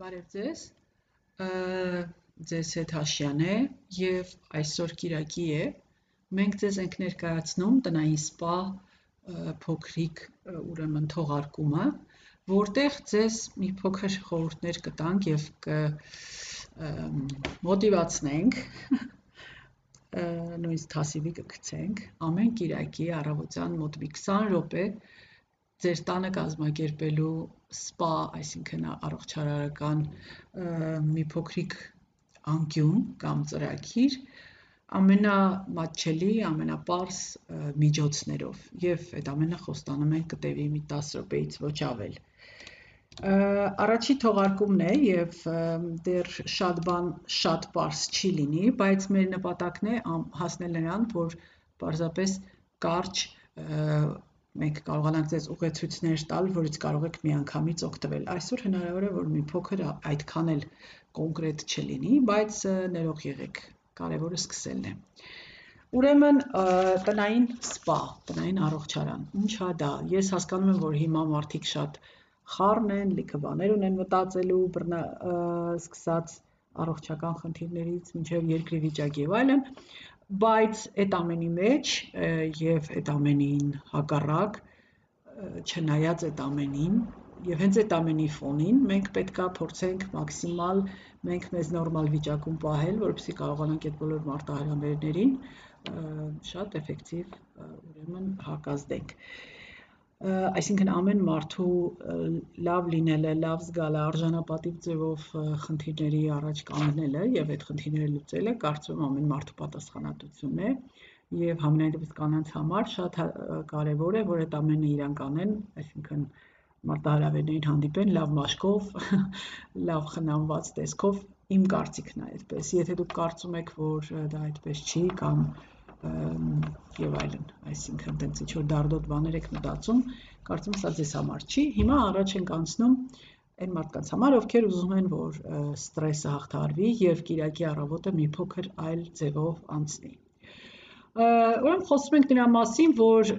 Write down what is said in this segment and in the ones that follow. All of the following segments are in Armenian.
Բարև ձեզ։ Ձեզ հետ Հաշյան է եւ այսօր Կիրակի է։ Մենք ձեզ ենք ներկայացնում տնային սպա փոքրիկ ուրեմն թողարկումը, որտեղ ձեզ մի փոքր խորհուրդներ կտանք եւ կ մոտիվացնենք նույնիսկ թասիվի կգցենք ամեն Կիրակի առավոտյան մոտ մի 20 րոպե ձեր տանը կազմակերպելու սպա, այսինքն առողջարարական մի փոքրիկ անկյուն կամ ծրագիր ամենամատչելի, ամենապարզ միջոցներով եւ այդ ամենը խոստանում ենք կտևի մի 10 րոպեից ոչ ավել։ Առաջի թողարկումն է եւ դեռ շատ բան շատ པարս չի լինի, բայց մեր նպատակն է հասնել նրան, որ պարզապես կարճ մենք կարողանանք ձեզ ուղեցույցներ տալ, որից կարող եք միանգամից օգտվել։ Այսօր հնարավոր է, որ մի փոքր այդքան էլ կոնկրետ չլինի, բայց ներող եղեք, կարևորը սկսելն է։ Ուրեմն տնային սպա, տնային առողջարան, ի՞նչ է դա։ Ես հասկանում եմ, որ հիմա մարդիկ շատ խառն են, լիքը բաներ ունեն մտածելու, բռնա սկսած առողջական խնդիրներից մինչև երկրի վիճակի եւ այլն, բայց այդ ամենի մեջ եւ այդ ամենին հակառակ չնայած այդ ամենին եւ հենց այդ ամենի ֆոնին մենք պետքա փորձենք մաքսիմալ մենք մեզ նորմալ վիճակում պահել, որպեսզի կարողանանք այդ բոլոր մարտահրավերներին շատ էֆեկտիվ ուրեմն հակազդենք այսինքն ամեն մարդու լավ լինելը, լավ զգալը, արժանապատիվ ձևով խնդիրների առաջ կանգնելը եւ այդ խնդիրները լուծելը կարծում եմ ամեն մարդու պատասխանատվությունն է եւ համենայնդեպս կանանց համար շատ կարեւոր է որ այդ ամենը իրանք անեն, այսինքն մարտահրավերներին հանդիպեն լավ մաշկով, լավ խնամված տեսքով, իմ կարծիքն է այդպես։ Եթե դուք կարծում եք, որ դա այդպես չի կամ եւ այլն, այսինքն տենց ինչ որ դարդոտ բաներ եք մտածում, կարծում սա ձեզ համար չի։ Հիմա առաջ ենք անցնում այն մարդկանց համար, ովքեր ուզում են, որ ստրեսը հաղթարվի եւ Կիրակի առավոտը մի փոքր այլ ձևով անցնի։ Ուրեմն խոսում ենք նրա մասին, որ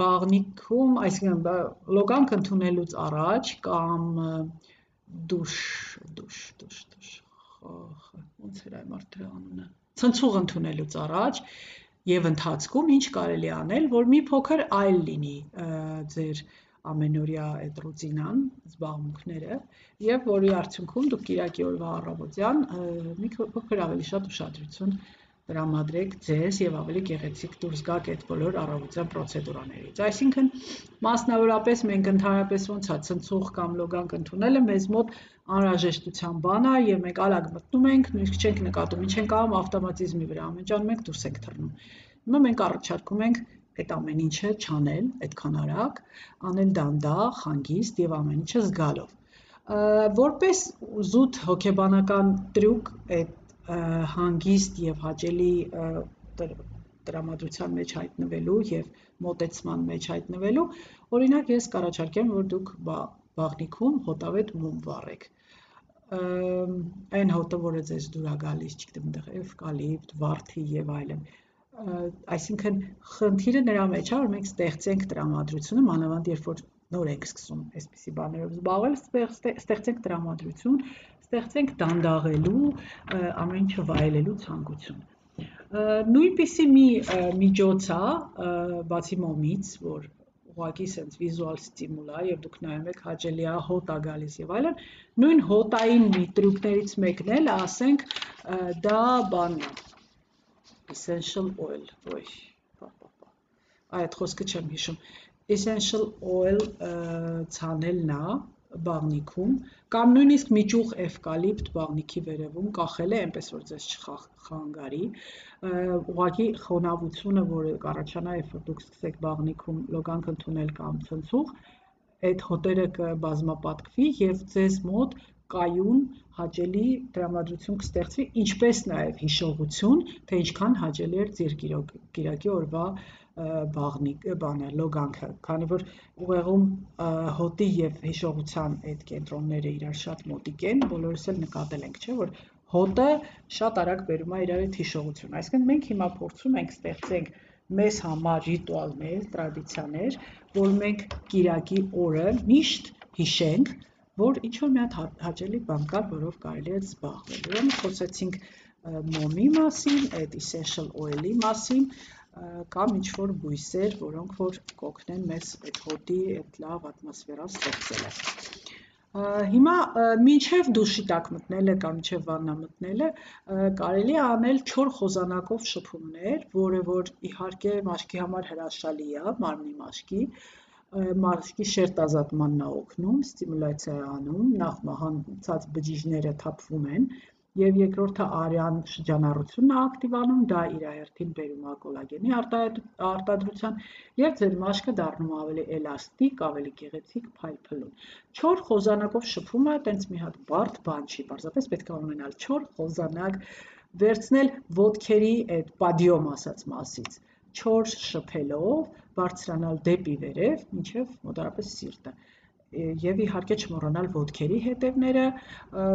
բաղնիքում, այսինքն լոգանք ընդունելուց առաջ կամ դուշ, դուշ, դուշ, դուշ, ոնց էր այ մարդը անունը, ցնցուղ ընդունելուց առաջ եւ ընթացքում ինչ կարելի անել, որ մի փոքր այլ լինի ձեր ամենօրյա այդ ռուտինան, զբաղմունքները եւ որի արդյունքում դուք Կիրակի օրվա առավոտյան մի փոքր ավելի շատ ուշադրություն տրամադրեք ձեզ եւ ավելի գեղեցիկ դուրս գաք այդ բոլոր առավոտյան պրոցեդուրաներից։ Այսինքն մասնավորապես մենք ընդհանրապես ոնց է ցնցող կամ լոգանք ընդունելը մեզ մոտ անհրաժեշտության բան է եւ մենք արագ մտնում ենք, նույնիսկ չենք նկատում, ինչ ենք անում ավտոմատիզմի վրա, ամենջանում ենք դուրս ենք թռնում։ Հիմա մենք առաջարկում ենք այդ ամեն ինչը չանել այդքան արագ, անել դանդաղ, հանգիստ եւ ամեն ինչը զգալով որպես զուտ հոգեբանական տրյուկ այդ հանգիստ եւ հաճելի տրամադրության մեջ հայտնվելու եւ մոտեցման մեջ հայտնվելու, օրինակ ես կառաջարկեմ, որ դուք բաղնիքում հոտավետ մում վառեք այն հոտը, որը ձեզ դուր է գալիս, չգիտեմ, այնտեղ էվկալիպտ, վարդի եւ այլն։ Այսինքն խնդիրը նրա մեջ է, որ մենք ստեղծենք տրամադրությունը, մանավանդ երբ որ նոր ենք սկսում այսպիսի բաներով զբաղվել, ստեղծենք տրամադրություն, ստեղծենք դանդաղելու, ամեն ինչը վայելելու ցանկություն։ Նույնպիսի մի միջոց է, բացի մոմից, որ ուղղակի sense վիզուալ ստիմուլ է եւ դուք նայում եք հաճելի է հոտ է գալիս եւ այլն նույն հոտային մի տրյուկներից մեկն էլ ասենք դա բանն է essential oil ոյ այդ խոսքը չեմ հիշում essential oil ցանելն է բաղնիքում կամ նույնիսկ միջուղ էվկալիպտ բաղնիքի վերևում կախել է այնպես որ ձեզ չխանգարի ուղղակի խոնավությունը որը կառաջանա երբ որ դուք սկսեք բաղնիքում լոգանք ընդունել կամ ցնցուղ այդ հոտերը կբազմապատկվի եւ ձեզ մոտ կայուն հաճելի տրամադրություն կստեղծվի, ինչպես նաև հիշողություն, թե ինչքան հաճելի էր ձեր կիրակի օրվա բաղնիկ բանը լոգանքը, քանի որ ուղեղում հոտի եւ հիշողության այդ կենտրոնները իրար շատ մոտիկ են, բոլորս էլ նկատել ենք, չէ՞ որ հոտը շատ արագ բերում է իրար այդ հիշողություն։ Այսինքն մենք հիմա փորձում ենք ստեղծենք մեզ համար ռիտուալներ, տրադիցիաներ, որ մենք Կիրակի օրը միշտ հիշենք, որ ինչ որ մի հատ հա-, հաճելի բան կար, որով կարելի է զբաղվել։ Ուրեմն խոսեցինք մոմի մասին, այդ essential oil-ի մասին, կամ ինչ որ բույսեր, որոնք որ կօգնեն մեզ այդ հոտի այդ լավ ատմոսֆերան ստեղծելը։ Հիմա մինչև դուշի տակ մտնելը կամ մինչև վաննա մտնելը կարելի է անել 4 խոզանակով շփումներ, որը որ իհարկե մաշկի համար հրաշալի է, մարմնի մաշկի, մաշկի շերտազատմանն է օգնում, ստիմուլյացիա է անում, նախ մահանցած բջիջները թափվում են, եւ երկրորդը արյան շրջանառությունն է ակտիվանում, դա իր հերթին բերում է կոլագենի արտադրության եւ ձեր մաշկը դառնում ավելի էլաստիկ, ավելի գեղեցիկ, փայլփլուն։ 4 խոզանակով շփումը տենց մի հատ բարդ բան չի, պարզապես պետք է ունենալ 4 խոզանակ, վերցնել ոդքերի այդ պադիոմ ասած մասից 4 շփելով բարձրանալ դեպի վերև, մինչև մոտարապես սիրտը եւ իհարկե չմոռանալ ոդքերի հետևները,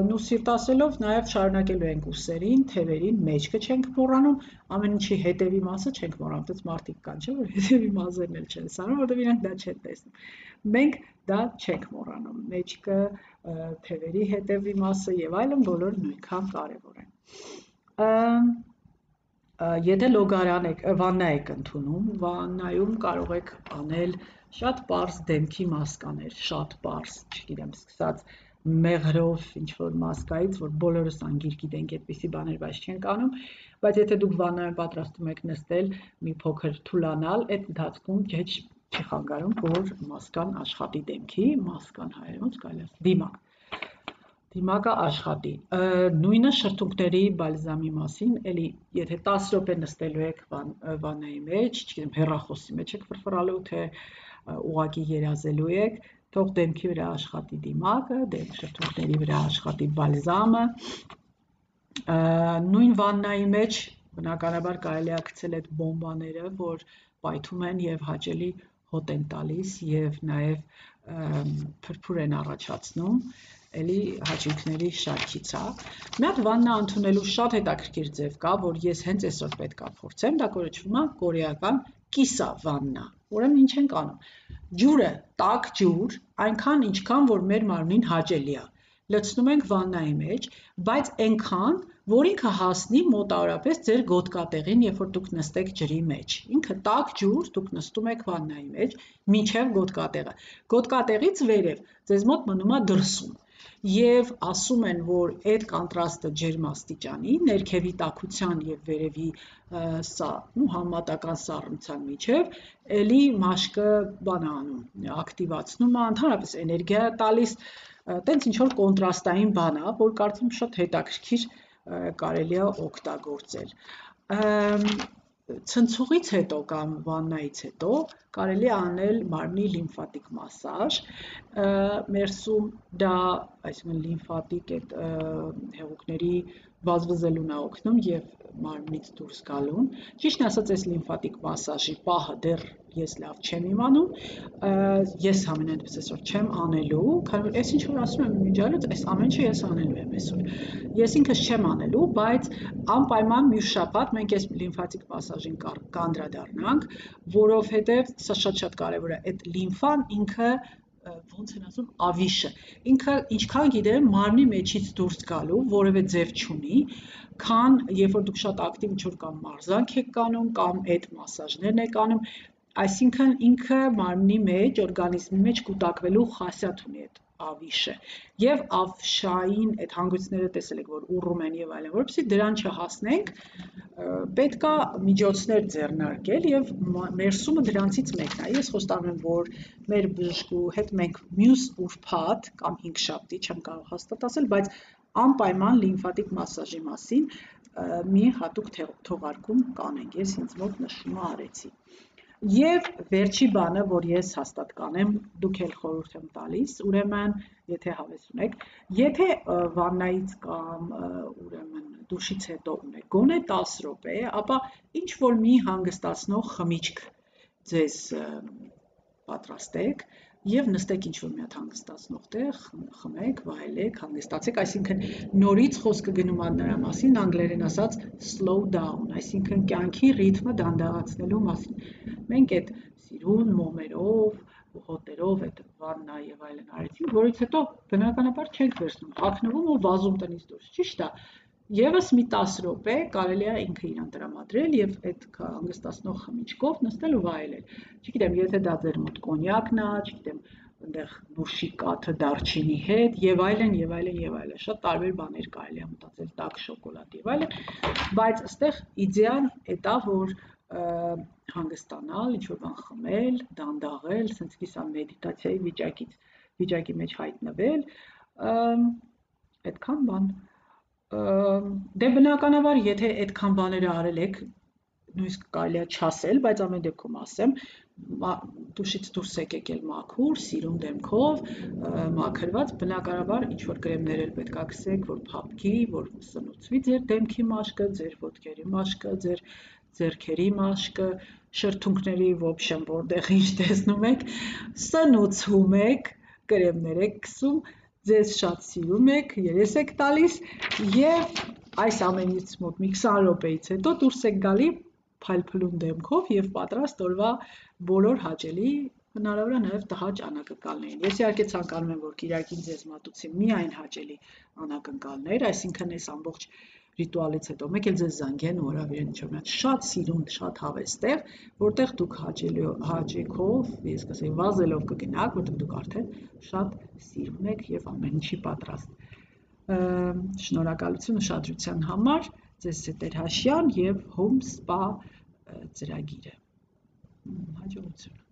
նու սիրտ ասելով նաեւ շարունակելու ենք ուսերին, թևերին, մեջքը չենք մոռանում, ամեն ինչի հետևի մասը չենք մոռանում, դից մարդիկ կան, չէ՞ որ հետևի մազերն էլ չեն սանում, որովհետեւ իրանք դա չեն տեսնում։ Մենք դա չենք մոռանում։ Մեջքը, թևերի հետևի մասը եւ այլն բոլորը նույնքան կարեւոր են։ Եթե լոգարան եք, վաննա եք ընդունում, վաննայում կարող եք անել շատ པարզ դեմքի մասկաներ, շատ པարզ, չգիտեմ, սկսած մեղրով ինչ որ մասկայից, որ բոլորս անգիր գիտենք այդպիսի բաներ, բայց չենք անում, բայց եթե դուք վաննայում պատրաստում եք նստել, մի փոքր թուլանալ, այդ ընթացքում ջեջ չի խանգարում, որ մասկան աշխատի դեմքի, մասկան հայերոնց կարելի է դիմակ դիմակը աշխատի։ Նույնը շրթունքների բալզամի մասին, էլի եթե 10 րոպե նստելու եք վան, վանայի մեջ, չգիտեմ, հեռախոսի մեջ եք ֆրֆրալու, թե ուղակի երազելու եք, թող դեմքի վրա աշխատի դիմակը, դեմ շրթունքների վրա աշխատի բալզամը։ Նույն վաննայի մեջ բնականաբար կարելի է գցել այդ բոմբաները, որ պայթում են եւ հաճելի հոտ են տալիս եւ նաեւ փրփուր են առաջացնում էլի հաճույքների շարքից է։ Մի հատ վաննա ընդունելու շատ հետաքրքիր ձև կա, որ ես հենց այսօր պետքա փորձեմ, դա կոչվում է կորեական կիսա վաննա։ Ուրեմն ինչ ենք անում։ Ջուրը, տաք ջուր, այնքան ինչքան որ մեր մարմնին հաճելի է։ Լցնում ենք վաննայի մեջ, բայց այնքան, որ ինքը հասնի մոտավորապես ձեր գոտկատեղին, երբ որ դուք նստեք ջրի մեջ։ Ինքը տաք ջուր, դուք նստում եք վաննայի մեջ, մինչև գոտկատեղը։ Գոտկատեղից վերև ձեզ մոտ մնում է դրսում եւ ասում են, որ այդ կոնտրաստը ջերմաստիճանի, ներքևի տաքության եւ վերևի սա, ու համատական սառնության միջև, ելի մաշկը բան անում, ակտիվացնում է, ընդհանրապես էներգիա տալիս, տենց ինչ որ կոնտրաստային բան է, որ կարծում շատ հետաքրքիր կարելի է օգտագործել ցնցուղից հետո կամ վաննայից հետո կարելի է անել մարմնի լիմֆատիկ մասաժ։ Մերսում դա, այսինքն լիմֆատիկ այդ հեղուկների վազվզելուն է օգնում եւ մարմնից դուրս գալուն։ Ճիշտն ասած, այս լիմֆատիկ մասաժի պահը դեռ ես լավ չեմ իմանում, ես ամենայնպես այսօր չեմ անելու, քանի որ այս ինչ որ ասում եմ միջալուց, այս ամեն ինչը ես անելու եմ այսօր։ Ես ինքս չեմ անելու, բայց անպայման մի շաբաթ մենք այս լիմֆատիկ մասաժին կանդրադառնանք, որովհետև սա շատ-շատ կարևոր է։ Այդ լիմֆան ինքը ոնց են ասում ավիշը ինքը ինչքան գիտեմ մարմնի մեջից դուրս գալու որևէ ձև չունի քան երբ որ դուք շատ ակտիվ ինչ-որ կամ մարզանք եք կանում կամ այդ մասաժներն եք անում այսինքն ինքը մարմնի մեջ օրգանիզմի մեջ կուտակվելու խասյաթ ունի այդ ավիշը եւ ավշային այդ հանգույցները տեսել եք որ ուռում են եւ այլն որովհետեւ դրան չհասնենք պետքա միջոցներ ձեռնարկել եւ մերսումը դրանցից մեկն է ես խոստանում եմ որ մեր բժշկու հետ մենք մյուս ուրբաթ կամ 5 շաբթի չեմ կարող հաստատ ասել բայց անպայման լիմֆատիկ մասաժի մասին մի հատուկ թողարկում կանենք ես ինձ մոտ նշումը արեցի Եվ վերջի բանը, որ ես հաստատ կանեմ, դուք էլ խորհուրդ եմ տալիս, ուրեմն, եթե հավես ունեք, եթե վաննայից կամ ուրեմն դուշից հետո ունեք գոնե 10 րոպե, ապա ինչ որ մի հանգստացնող խմիչք ձեզ պատրաստեք, եւ նստեք ինչ-որ մի հատ հանգստացնող տեղ, խմեք, վայելեք, հանգստացեք, այսինքն նորից խոսքը գնում է նրա մասին, անգլերեն ասած slow down, այսինքն կյանքի ռիթմը դանդաղացնելու մասին։ Մենք այդ սիրուն մոմերով, հոտերով այդ վաննա եւ այլն արեցինք, որից հետո բնականաբար չենք վերցնում, հագնվում ու վազում տնից դուրս։ Ճիշտ է։ Եվս մի 10 րոպե կարելի է ինքը իրան տրամադրել եւ այդ հանգստացնող խմիչքով նստել ու վայելել։ Չգիտեմ, եթե դա ձեր մոտ կոնյակն է, չգիտեմ, այնտեղ նուշի կաթը դարչինի հետ եւ այլն եւ այլն եւ այլն շատ տարբեր բաներ կարելի է մտածել տաք շոկոլադ եւ այլն բայց այստեղ իդեան է դա որ հանգստանալ, ինչ որ բան խմել, դանդաղել, sense կիսա մեդիտացիայի վիճակից վիճակի մեջ հայտնվել, այդքան բան։ Դե բնականաբար, եթե այդքան բաները արել եք, նույնիսկ կարելի է չասել, բայց ամեն դեպքում ասեմ, դուշից դուրս եք եկել մաքուր, սիրուն դեմքով, մաքրված, բնականաբար ինչ որ կրեմներ էլ պետք է գցեք, որ փափկի, որ սնուցվի ձեր դեմքի մաշկը, ձեր ոտքերի մաշկը, ձեր ձերքերի մաշկը, շրթունքների ոբշեմ որտեղ ինչ տեսնում եք, սնուցում եք, կրեմներ եք գցում, ձեզ շատ սիրում եք, երես եք տալիս եւ այս ամենից մոտ մի 20 րոպեից հետո դուրս եք գալի փայլփլուն դեմքով եւ պատրաստ օրվա բոլոր հաճելի հնարավոր է նաև տհաճ անակնկալներին։ Ես իհարկե ցանկանում եմ, որ Կիրակին ձեզ մատուցի միայն հաճելի անակնկալներ, այսինքն այս ամբողջ ռիտուալից հետո մեկ էլ ձեզ զանգեն ու հրավիրեն ինչ-որ մի շատ սիրուն, շատ հավեստեղ, որտեղ դուք հաճելի հաճեքով, ես կասեի վազելով կգնաք, որտեղ դուք արդեն շատ սիրուն եք եւ ամեն ինչի պատրաստ։ Շնորհակալություն ուշադրության համար ձեզ Տեր Հաշյան եւ Home Spa ծրագիրը։ Հաջողություն